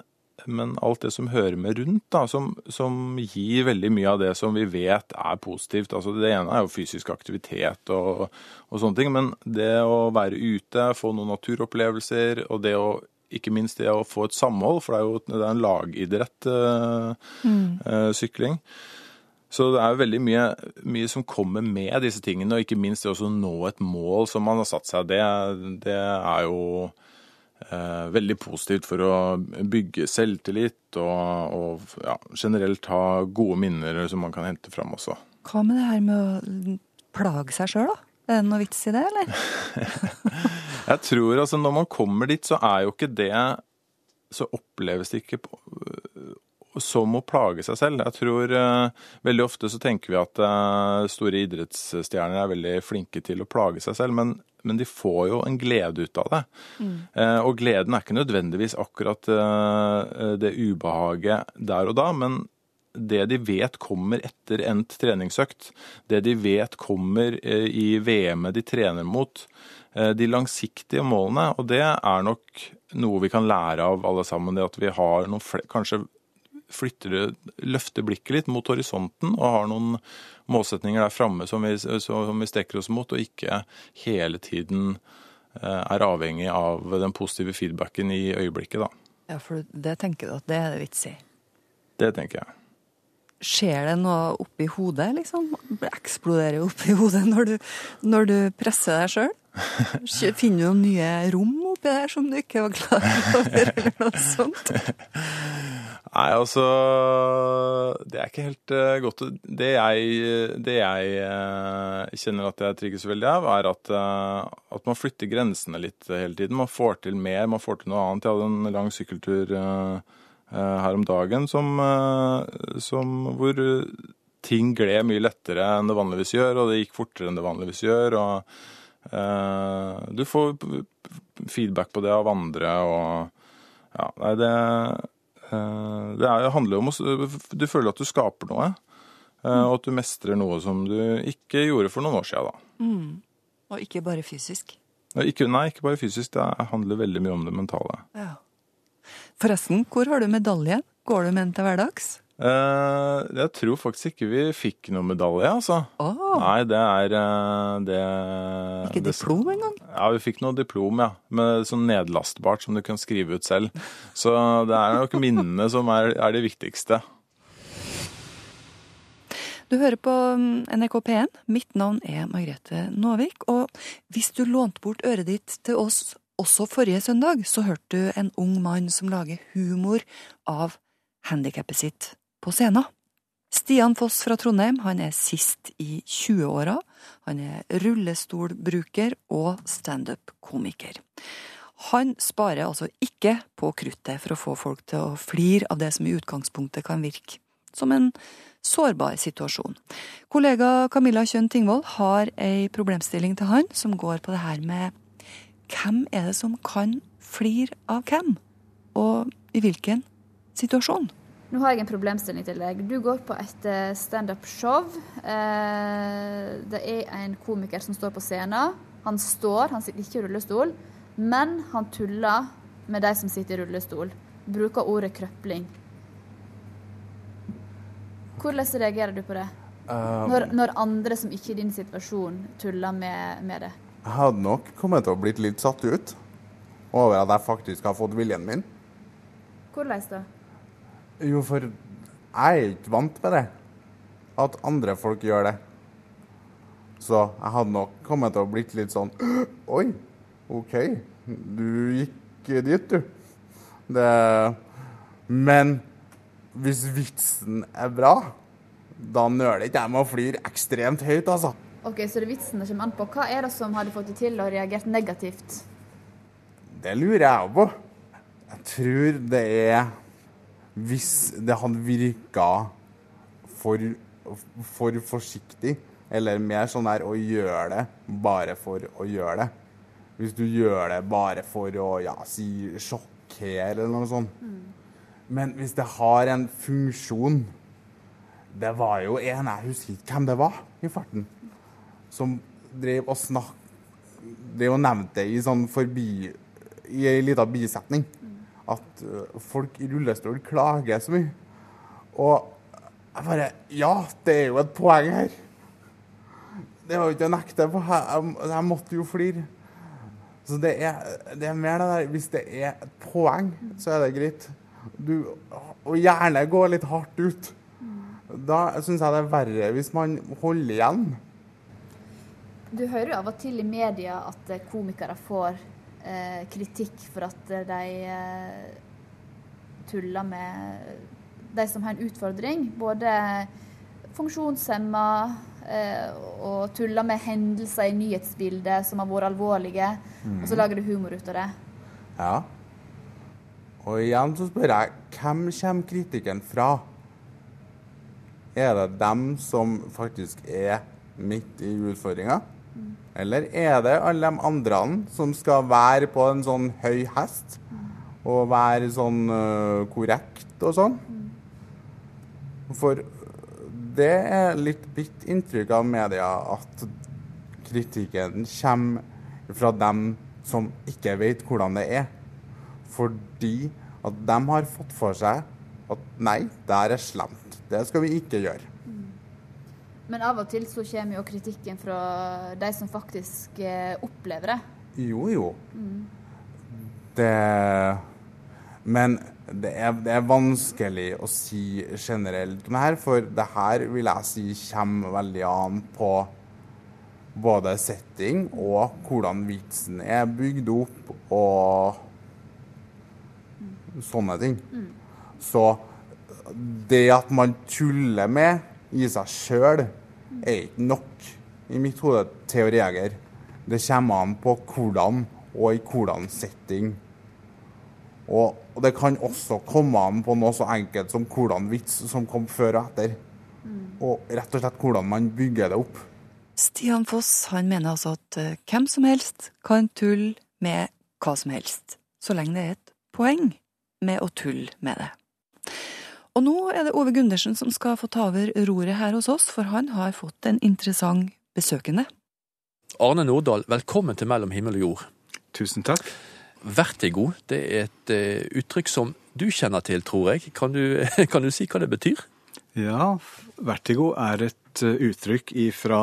men alt det som hører med rundt, da, som, som gir veldig mye av det som vi vet er positivt. Altså Det ene er jo fysisk aktivitet og, og sånne ting, men det å være ute, få noen naturopplevelser, og det å ikke minst det å få et samhold, for det er jo det er en lagidrett, eh, Mm. eh, sykling. Så det er jo veldig mye, mye som kommer med disse tingene, og ikke minst det å nå et mål som man har satt seg. Det, det er jo eh, veldig positivt for å bygge selvtillit og, og ja, generelt ha gode minner som man kan hente fram også. Hva med det her med å plage seg sjøl, da? Er det noe vits i det, eller? Jeg tror altså når man kommer dit, så er jo ikke det Så oppleves det ikke på, som å plage seg selv. Jeg tror uh, veldig ofte så tenker vi at uh, store idrettsstjerner er veldig flinke til å plage seg selv, men, men de får jo en glede ut av det. Eh, og gleden er ikke nødvendigvis akkurat det ubehaget der og da, men det de vet kommer etter endt treningsøkt. Det de vet kommer eh, i VM-et de trener mot. Eh, de langsiktige målene. Og det er nok noe vi kan lære av alle sammen. Det at vi har noen flere, kanskje flytter løfter blikket litt mot horisonten og har noen målsetninger der framme som, vi- som vi strekker oss mot, og ikke hele tiden eh, er avhengig av den positive feedbacken i øyeblikket, da. Ja, for det tenker du at det er det vits i. Det tenker jeg. Skjer det noe oppi hodet, liksom? Eksploderer oppi hodet når du, når du presser deg sjøl? Finner du noen nye rom oppi der som du ikke var klar over, eller noe sånt? Nei, altså Det er ikke helt uh, godt Det jeg, det jeg uh, kjenner at jeg trigges veldig av, er at, uh, at man flytter grensene litt hele tiden. Man får til mer, man får til noe annet. Jeg hadde en lang sykkeltur eh, her om dagen som, eh, som hvor ting gled mye lettere enn det vanligvis gjør, og det gikk fortere enn det vanligvis gjør. og eh, Du får feedback på det av andre, og ja, nei, det Eh, Det er, handler om å Du føler at du skaper noe, eh, og at du mestrer noe som du ikke gjorde for noen år siden. Da. Mm. Og ikke bare fysisk. Ikke, nei, ikke bare fysisk. Det handler veldig mye om det mentale. Ja. Forresten, hvor har du medalje? Går du med den til hverdags? Uh, jeg tror faktisk ikke vi fikk noen medalje, altså. Nei, det er eh, det Ikke det- diplom engang? Ja, vi fikk noe diplom, ja. Med sånn nedlastbart som du kan skrive ut selv. Så det er nok minnene som er, er det viktigste. Du hører på mm, NRK P1. Mitt navn er Margrethe Nåvik. Og hvis du lånte bort øret ditt til oss også forrige søndag, så hørte du en ung mann som lager humor av handikappet sitt på scenen. Stian Foss fra Trondheim han er sist i 20-åra. Han er rullestolbruker og standup-komiker. Han sparer altså ikke på kruttet for å få folk til å flire av det som i utgangspunktet kan virke som en sårbar situasjon. Kollega Camilla Kjønn Tingvold har ei problemstilling til han som går på det her med hvem er det som kan flire av hvem, og i hvilken situasjon? Nå har jeg en problemstilling til deg. Du går på et eh, standup-show. Eh, Det er en komiker som står på scenen. Han står, han sitter ikke i rullestol, men han tuller med de som sitter i rullestol. Bruker ordet krøpling. Hvordan reagerer du på det? Um, Når, når andre som ikke er i din situasjon, tuller med, med det? Jeg hadde nok kommet til å blitt litt satt ut over at jeg faktisk har fått viljen min. Hvordan da? Jo, for jeg er ikke vant med det. At andre folk gjør det. Så jeg hadde nok kommet til å blitt litt sånn Oi, OK. Du gikk dit, du. Det Men hvis vitsen er bra, da nøler ikke jeg med å flire ekstremt høyt, altså. Ok, Så det vitsen det kommer an på. Hva er det som hadde fått deg til å reagert negativt? Det lurer jeg på. Jeg tror det er Hvis det hadde virka for, for forsiktig, eller mer sånn der å gjøre det bare for å gjøre det. Hvis du gjør det bare for å ja, si sjokkere eller noe sånt. Men hvis det har en funksjon Det var jo en, jeg husker ikke hvem det var i farten, som drev og snakk... Drev og nevnte det i sånn forbi I ei lita bisetning. At folk i rullestol klager så mye. Og jeg bare Ja, det er jo et poeng her. Det var jo ikke å nekte på. Jeg, jeg måtte jo flire. Så det er, det er mer det der Hvis det er et poeng, så er det greit. Du, og gjerne gå litt hardt ut. Da syns jeg det er verre hvis man holder igjen. Du hører jo av og til i media at eh, komikere får eh, kritikk for at eh, de eh, tuller med de som har en utfordring. Både funksjonshemma eh, og tuller med hendelser i nyhetsbildet som har vært alvorlige. mm. Og så lager du humor ut av det. Ja. Og igjen så spør jeg hvem kommer kritikken fra? Er det dem som faktisk er midt i utfordringa? Eller er det alle de andre som skal være på en sånn høy hest og være sånn uh, korrekt og sånn? For det er litt mitt inntrykk av media at kritikken kommer fra dem som ikke vet hvordan det er. Fordi at de har fått for seg at nei, det her er slemt. Det skal vi ikke gjøre. Men av og til så kommer jo kritikken fra de som faktisk eh, opplever det. Jo, jo. Mm. Det Men det er, det er vanskelig å si generelt om det her, for det her vil jeg si kommer veldig an på både setting og hvordan vitsen er bygd opp og sånne ting. Mm. Så det at man tuller med i seg sjøl, er ikke nok i mitt hode til å reagere. Det kommer an på hvordan og i hvordan setting. Og, og det kan også komme an på noe så enkelt som hvordan vits som kom før og etter. Og rett og slett hvordan man bygger det opp. Stian Foss han mener altså at eh, hvem som helst kan tulle med hva som helst, så lenge det er et poeng med å tulle med det. Og nå er det Ove Gundersen som skal få ta over roret her hos oss, for han har fått en interessant besøkende. Arne Nordahl, velkommen til Mellom himmel og jord. Tusen takk. Vertigo det er et eh, uttrykk som du kjenner til, tror jeg. Kan du, kan du si hva det betyr? Ja, vertigo er et eh, uttrykk ifra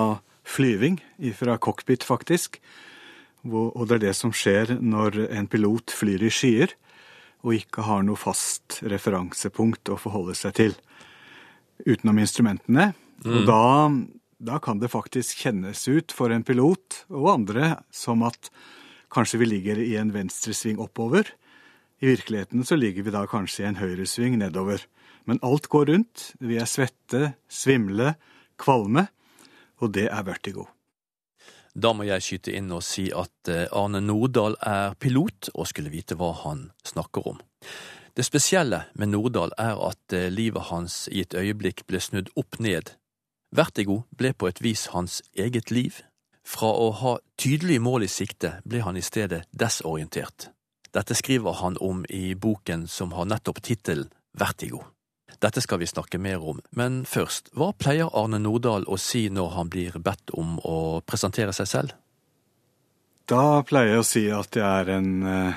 flyving, ifra cockpit faktisk. Og det er det som skjer når en pilot flyr i skyer og ikke har noe fast referansepunkt å forholde seg til utenom instrumentene. Mm. Og da, da kan det faktisk kjennes ut for en pilot og andre som at kanskje vi ligger i en venstresving oppover. I virkeligheten så ligger vi da kanskje i en høyresving nedover. Men alt går rundt. Vi er svette, svimle, kvalme. Og det er vertigo. Da må jeg skyte inn og si at eh, Arne Nordahl er pilot og skulle vite hva han snakker om. Det spesielle med Nordahl er at eh, livet hans i et øyeblikk ble snudd opp ned. Vertigo ble på et vis hans eget liv. Fra å ha tydelige mål i sikte ble han i stedet desorientert. Dette skriver han om i boken som har nettopp tittelen Vertigo. Dette skal vi snakke mer om, men først, hva pleier Arne Nordahl å si når han blir bedt om å presentere seg selv? Da pleier jeg å si at jeg en, eh,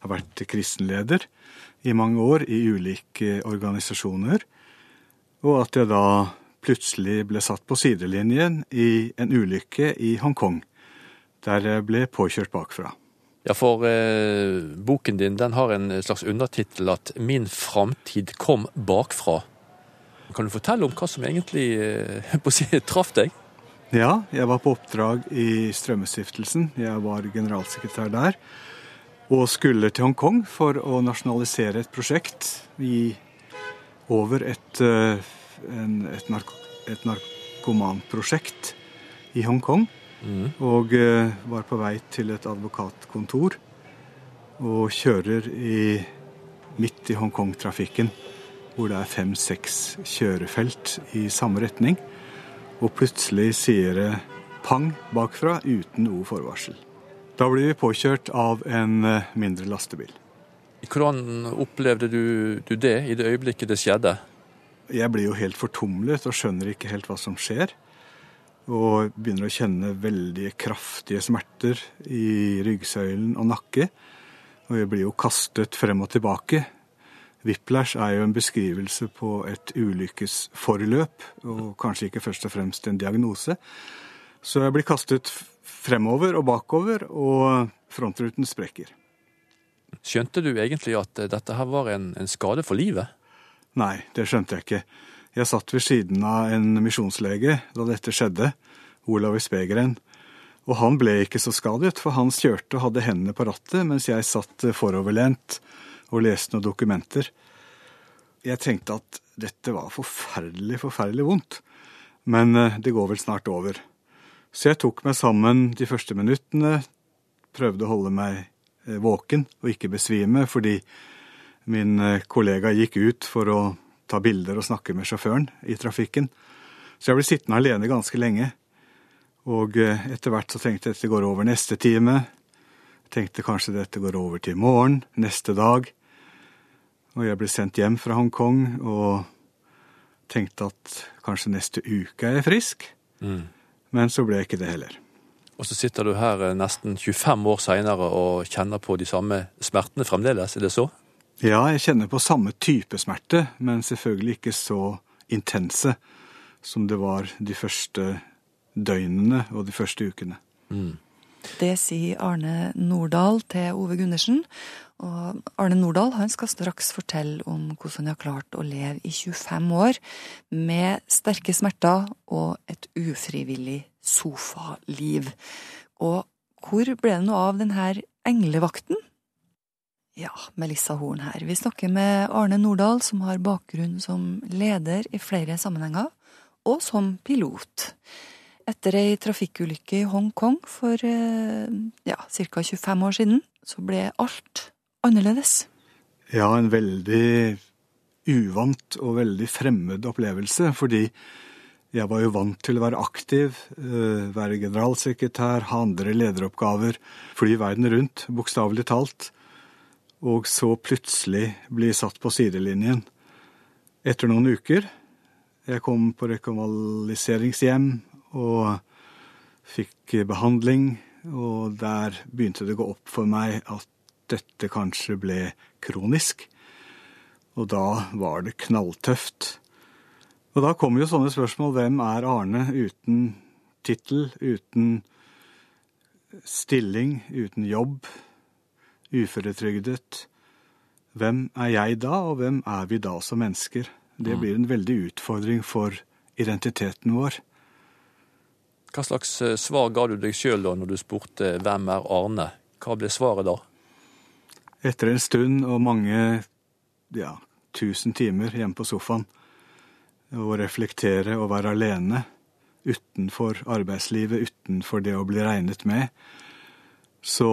har vært kristenleder i mange år i ulike organisasjoner, og at jeg da plutselig ble satt på sidelinjen i en ulykke i Hongkong, der jeg ble påkjørt bakfra. Ja, for eh, boken din den har en slags undertittel at 'Min framtid kom bakfra'. Kan du fortelle om hva som egentlig eh, traff deg? Ja, jeg var på oppdrag i Strømmestiftelsen. Jeg var generalsekretær der. Og skulle til Hongkong for å nasjonalisere et prosjekt Gi over et, eh, en, et, narko, et narkomanprosjekt i Hongkong. Og eh, var på vei til et advokatkontor. Og kjører i, midt i Hongkong-trafikken, hvor det er fem-seks kjørefelt i samme retning. Og plutselig sier det pang bakfra uten noe forvarsel. Da blir vi påkjørt av en eh, mindre lastebil. Hvordan opplevde du, du det i det øyeblikket det skjedde? Jeg blir jo helt fortumlet og skjønner ikke helt hva som skjer. Og begynner å kjenne veldig kraftige smerter i ryggsøylen og nakke. Og jeg blir jo kastet frem og tilbake. Whiplash er jo en beskrivelse på et ulykkesforløp, og kanskje ikke først og fremst en diagnose. Så jeg blir kastet fremover og bakover, og frontruten sprekker. Skjønte du egentlig at dette her var en, en skade for livet? Nei, det skjønte jeg ikke. Jeg satt ved siden av en misjonslege da dette skjedde, Olav Spegeren. Og han ble ikke så skadet, for han kjørte og hadde hendene på rattet, mens jeg satt foroverlent og leste noen dokumenter. Jeg tenkte at dette var forferdelig, forferdelig vondt. Men eh, det går vel snart over. Så jeg tok meg sammen de første minuttene, prøvde å holde meg eh, våken og ikke besvime, fordi min eh, kollega gikk ut for å ta bilder og snakke med sjåføren i trafikken. Så jeg ble sittende alene ganske lenge. Og eh, etter hvert så tenkte jeg at dette går over neste time. Jeg tenkte kanskje dette går over til i morgen, neste dag. Og jeg ble sendt hjem fra Hongkong og tenkte at kanskje neste uke er jeg frisk. Mm. Men så ble jeg ikke det heller. Og så sitter du her eh, nesten 25 år seinere og kjenner på de samme smertene fremdeles, er det så? Ja, jeg kjenner på samme type smerte, men selvfølgelig ikke så intense som det var de første døgnene og de første ukene. Mm. Det sier Arne Nordahl til Ove Gundersen. Og Arne Nordahl han skal straks fortelle om hvordan han har klart å leve i 25 år med sterke smerter og et ufrivillig sofaliv. Og hvor ble det noe av denne englevakten? Ja, Melissa Horn her. Vi snakker med Arne Nordahl, som har bakgrunn som leder i flere sammenhenger, og som pilot. Etter ei trafikkulykke i Hongkong for eh, ja, ca. 25 år siden, så ble alt annerledes. Ja, en veldig uvant og veldig fremmed opplevelse, fordi jeg var jo vant til å være aktiv, eh, være generalsekretær, ha andre lederoppgaver, fly verden rundt, bokstavelig talt, og så plutselig bli satt på sidelinjen. Etter noen uker Jeg kom på rekonvaliseringshjem og fikk behandling, og der begynte det å gå opp for meg at dette kanskje ble kronisk. Og da var det knalltøft. Og da kommer jo sånne spørsmål. Hvem er Arne uten tittel, uten stilling, uten jobb, uføretrygdet? Hvem er jeg da, og hvem er vi da som mennesker? Det blir en veldig utfordring for identiteten vår. Hva slags eh, svar ga du deg sjøl da når du spurte hvem er Arne? Hva ble svaret da? Etter en stund og mange ja, tusen timer hjemme på sofaen, å reflektere og være alene utenfor arbeidslivet, utenfor det å bli regnet med, så,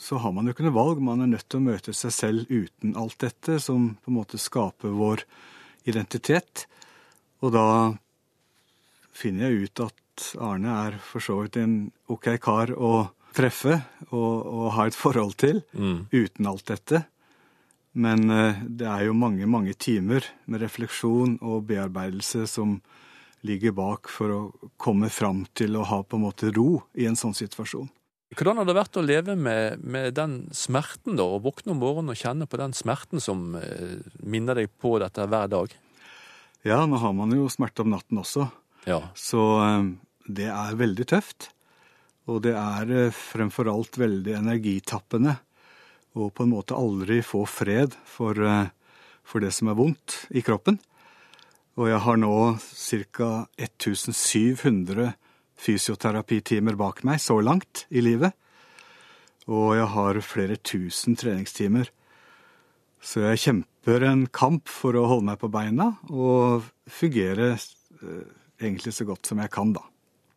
så har man jo ikke noe valg. Man er nødt til å møte seg selv uten alt dette, som på en måte skaper vår identitet. Og da finner jeg ut at Arne er for så vidt en ok kar å treffe og, og ha et forhold til Mm. uten alt dette. Men eh, det er jo mange, mange timer med refleksjon og bearbeidelse som ligger bak for å komme fram til å ha på en måte ro i en sånn situasjon. Hvordan har det vært å leve med, med den smerten, da? Å våkne om morgenen og kjenne på den smerten som eh, minner deg på dette hver dag? Ja, nå har man jo smerte om natten også, Ja. så eh, det er veldig tøft. Og det er eh, fremfor alt veldig energitappende Og på en måte aldri få fred for, for det som er vondt i kroppen. Og jeg har nå ca. 1700 fysioterapitimer bak meg så langt i livet. Og jeg har flere tusen treningstimer. Så jeg kjemper en kamp for å holde meg på beina og fungere eh, egentlig så godt som jeg kan, da.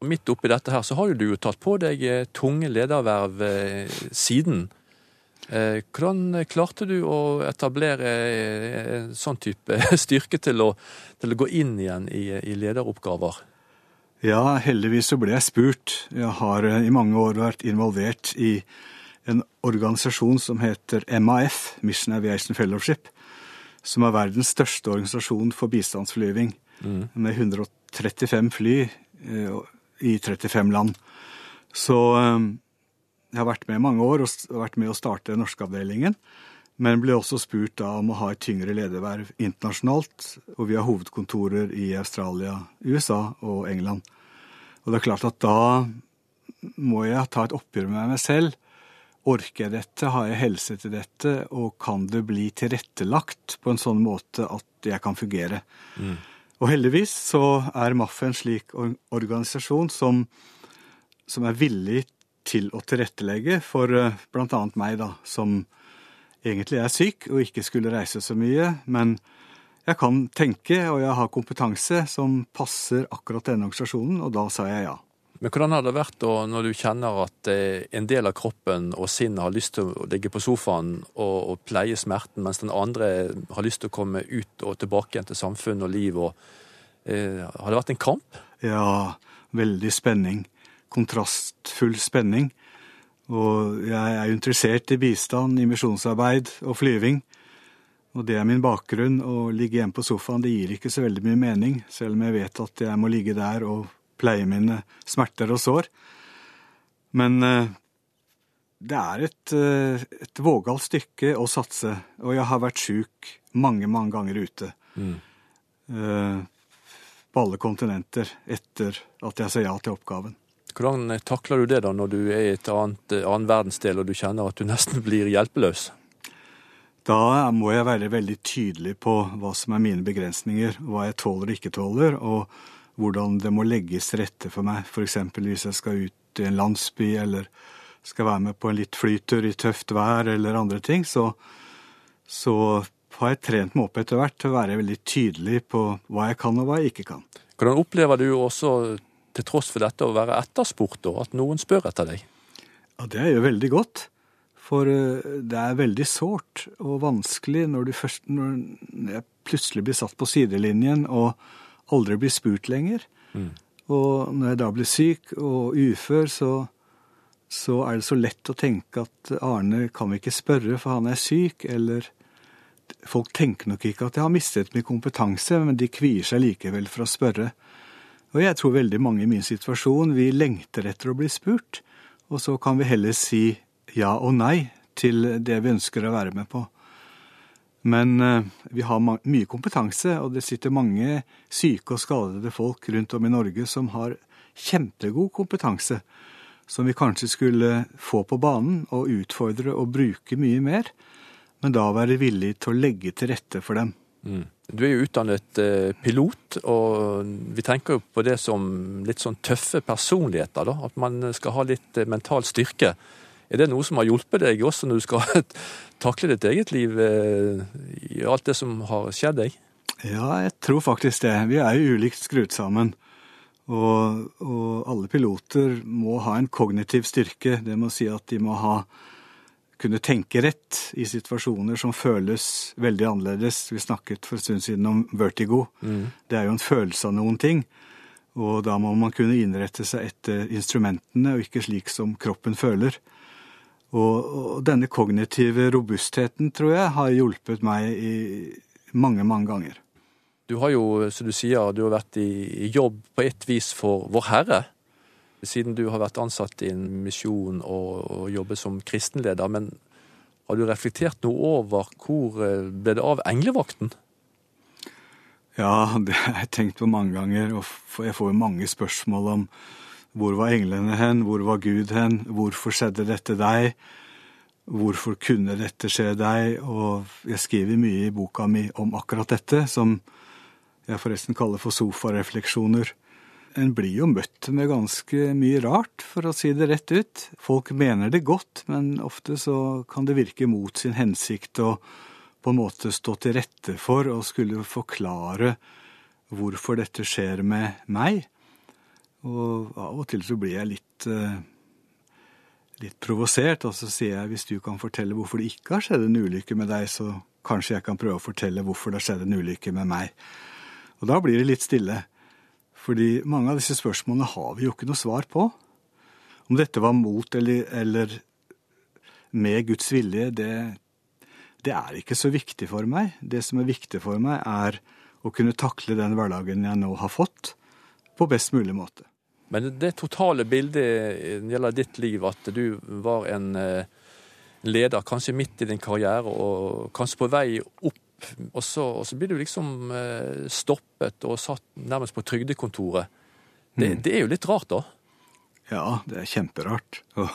Midt oppi dette her så har jo du jo tatt på deg eh, tunge lederverv eh, siden. Hvordan klarte du å etablere en sånn type styrke til å, til å gå inn igjen i, i lederoppgaver? Ja, heldigvis så ble jeg spurt. Jeg har eh, i mange år vært involvert i en organisasjon som heter MAF, Mission Aviation Fellowship, som er verdens største organisasjon for bistandsflyving, Mm. med 135 fly eh, i 35 land. Så eh, jeg har vært med i mange år og og vært med å starte den norske avdelingen, men ble også spurt da om å ha et tyngre lederverv internasjonalt, og vi har hovedkontorer i Australia, USA og England. Og det er klart at da må jeg ta et oppgjør med meg selv. Orker jeg dette? Har jeg helse til dette? Og kan det bli tilrettelagt på en sånn måte at jeg kan fungere? Mm. Og heldigvis så er MAF en slik organisasjon som, som er villig til å tilrettelegge for bl.a. blant annet meg, da, som egentlig er syk og ikke skulle reise så mye, men jeg kan tenke, og jeg har kompetanse som passer akkurat denne organisasjonen, og da sa jeg ja. Men hvordan har det vært da når du kjenner at eh, en del av kroppen og sinnet har lyst til å ligge på sofaen og, og pleie smerten, mens den andre har lyst til å komme ut og tilbake igjen til samfunn og liv? Og, eh, har det vært en kamp? Ja, veldig spenning. Kontrastfull spenning. Og jeg er interessert i bistand, i misjonsarbeid og flyving. Og det er min bakgrunn. Å ligge hjemme på sofaen det gir ikke så veldig mye mening, selv om jeg vet at jeg må ligge der og pleie mine smerter og sår. Men eh, det er et, eh, et vågalt stykke å satse, og jeg har vært sjuk mange, mange ganger ute. Mm. Eh, på alle kontinenter etter at jeg sa ja til oppgaven. Hvordan takler du det da, når du er i et annet, annen verdensdel og du kjenner at du nesten blir hjelpeløs? Da må jeg være veldig tydelig på hva som er mine begrensninger, hva jeg tåler og ikke tåler, og hvordan det må legges til rette for meg. F.eks. hvis jeg skal ut i en landsby, eller skal være med på en litt flytur i tøft vær, eller andre ting, så, så har jeg trent meg opp etter hvert til å være veldig tydelig på hva jeg kan og hva jeg ikke kan. Hvordan opplever du også, til tross for dette, å være etterspurt, da? At noen spør etter deg? Ja, Det er jo veldig godt. For eh, det er veldig sårt og vanskelig når, du først, når jeg plutselig blir satt på sidelinjen og aldri blir spurt lenger. Mm. Og når jeg da blir syk og ufør, så, så er det så lett å tenke at Arne kan vi ikke spørre, for han er syk, eller Folk tenker nok ikke at jeg har mistet min kompetanse, men de kvier seg likevel for å spørre. Og jeg tror veldig mange i min situasjon, vi lengter etter å bli spurt, og så kan vi heller si ja og nei til det vi ønsker å være med på. Men eh, vi har mye kompetanse, og det sitter mange syke og skadede folk rundt om i Norge som har kjempegod kompetanse, som vi kanskje skulle få på banen og utfordre og bruke mye mer men da være villig til å legge til rette for dem. Mm. Du er jo utdannet eh, pilot, og vi tenker jo på det som litt sånn tøffe personligheter. da, At man skal ha litt eh, mental styrke. Er det noe som har hjulpet deg også når du skal takle ditt eget liv eh, i alt det som har skjedd deg? Ja, jeg tror faktisk det. Vi er jo ulikt skrudd sammen. Og, og alle piloter må ha en kognitiv styrke. Det må si at de må ha kunne tenke rett i situasjoner som føles veldig annerledes. Vi snakket for en stund siden om vertigo. Mm. Det er jo en følelse av noen ting. Og da må man kunne innrette seg etter instrumentene, og ikke slik som kroppen føler. Og, og denne kognitive robustheten, tror jeg, har hjulpet meg i mange, mange ganger. Du har jo, som du sier, du har vært i, jobb på et vis for Vår Herre siden du har vært ansatt i en misjon og, og jobbet som kristenleder. Men har du reflektert noe over hvor eh, ble det av englevakten? Ja, det har jeg tenkt på mange ganger. Og jeg får jo mange spørsmål om hvor var englene hen, hvor var Gud hen, hvorfor skjedde dette deg? Hvorfor kunne dette skje deg? Og jeg skriver mye i boka mi om akkurat dette, som jeg forresten kaller for sofarefleksjoner en blir jo møtt med ganske mye rart, for å si det rett ut. Folk mener det godt, men ofte så kan det virke mot sin hensikt å på en måte stå til rette for og skulle forklare hvorfor dette skjer med meg. Og av og til så blir jeg litt, eh, litt provosert, og så sier jeg hvis du kan fortelle hvorfor det ikke har skjedd en ulykke med deg, så kanskje jeg kan prøve å fortelle hvorfor det har skjedd en ulykke med meg. Og da blir det litt stille. Fordi mange av disse spørsmålene har vi jo ikke noe svar på. Om dette var mot eller, eller med Guds vilje, det, det, er ikke så viktig for meg. Det som er viktig for meg, er å kunne takle den hverdagen jeg nå har fått, på best mulig måte. Men det totale bildet gjelder ditt liv, at du var en eh, leder kanskje midt i din karriere og kanskje på vei opp og så, og så blir du liksom eh, stoppet og satt nærmest på trygdekontoret. Det, Mm. det er jo litt rart, da? Ja, det er kjemperart. Og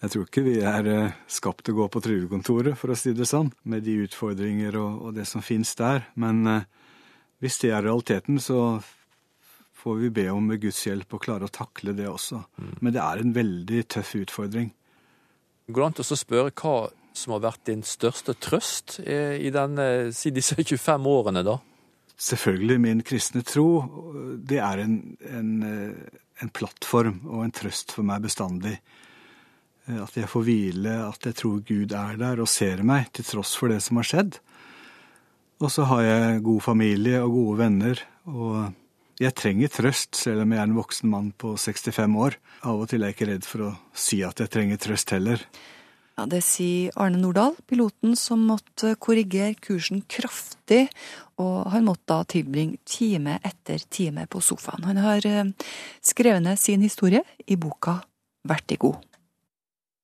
jeg tror ikke vi er eh, skapt til å gå på trygdekontoret, for å si det sånn, med de utfordringer og, og det som finnes der. Men eh, hvis det er realiteten, så får vi be om med Guds hjelp å klare å takle det også. Men det er en veldig tøff utfordring. Går det an å spørre hva som har vært din største trøst eh, i denne, si disse 25 årene, da? Selvfølgelig, min kristne tro, det er en, en, eh, en plattform og en trøst for meg bestandig. Eh, At jeg får hvile, at jeg tror Gud er der og ser meg, til tross for det som har skjedd. Og så har jeg god familie og gode venner, og jeg trenger trøst, selv om jeg er en voksen mann på 65 år. Av og til er jeg ikke redd for å si at jeg trenger trøst heller. Ja, Det sier Arne Nordahl, piloten som måtte korrigere kursen kraftig, og han måtte da tilbringe time etter time på sofaen. Han har eh, skrevet ned sin historie i boka Vertigo.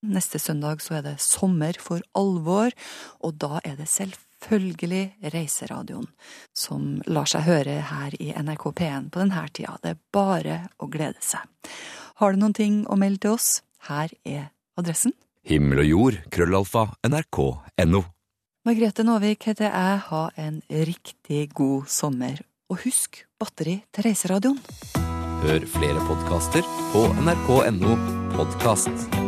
Neste søndag så er det sommer for alvor, og da er det selvfølgelig Reiseradioen som lar seg høre her i NRK P1 på denne tida. Det er bare å glede seg. Har du noen ting å melde til oss? Her er adressen. Himmel og jord, krøllalfa, nrk.no. Margrethe Nåvik heter jeg. Ha en riktig god sommer. Og husk batteri til Reiseradioen. Hør flere podkaster på nrk.no podkast.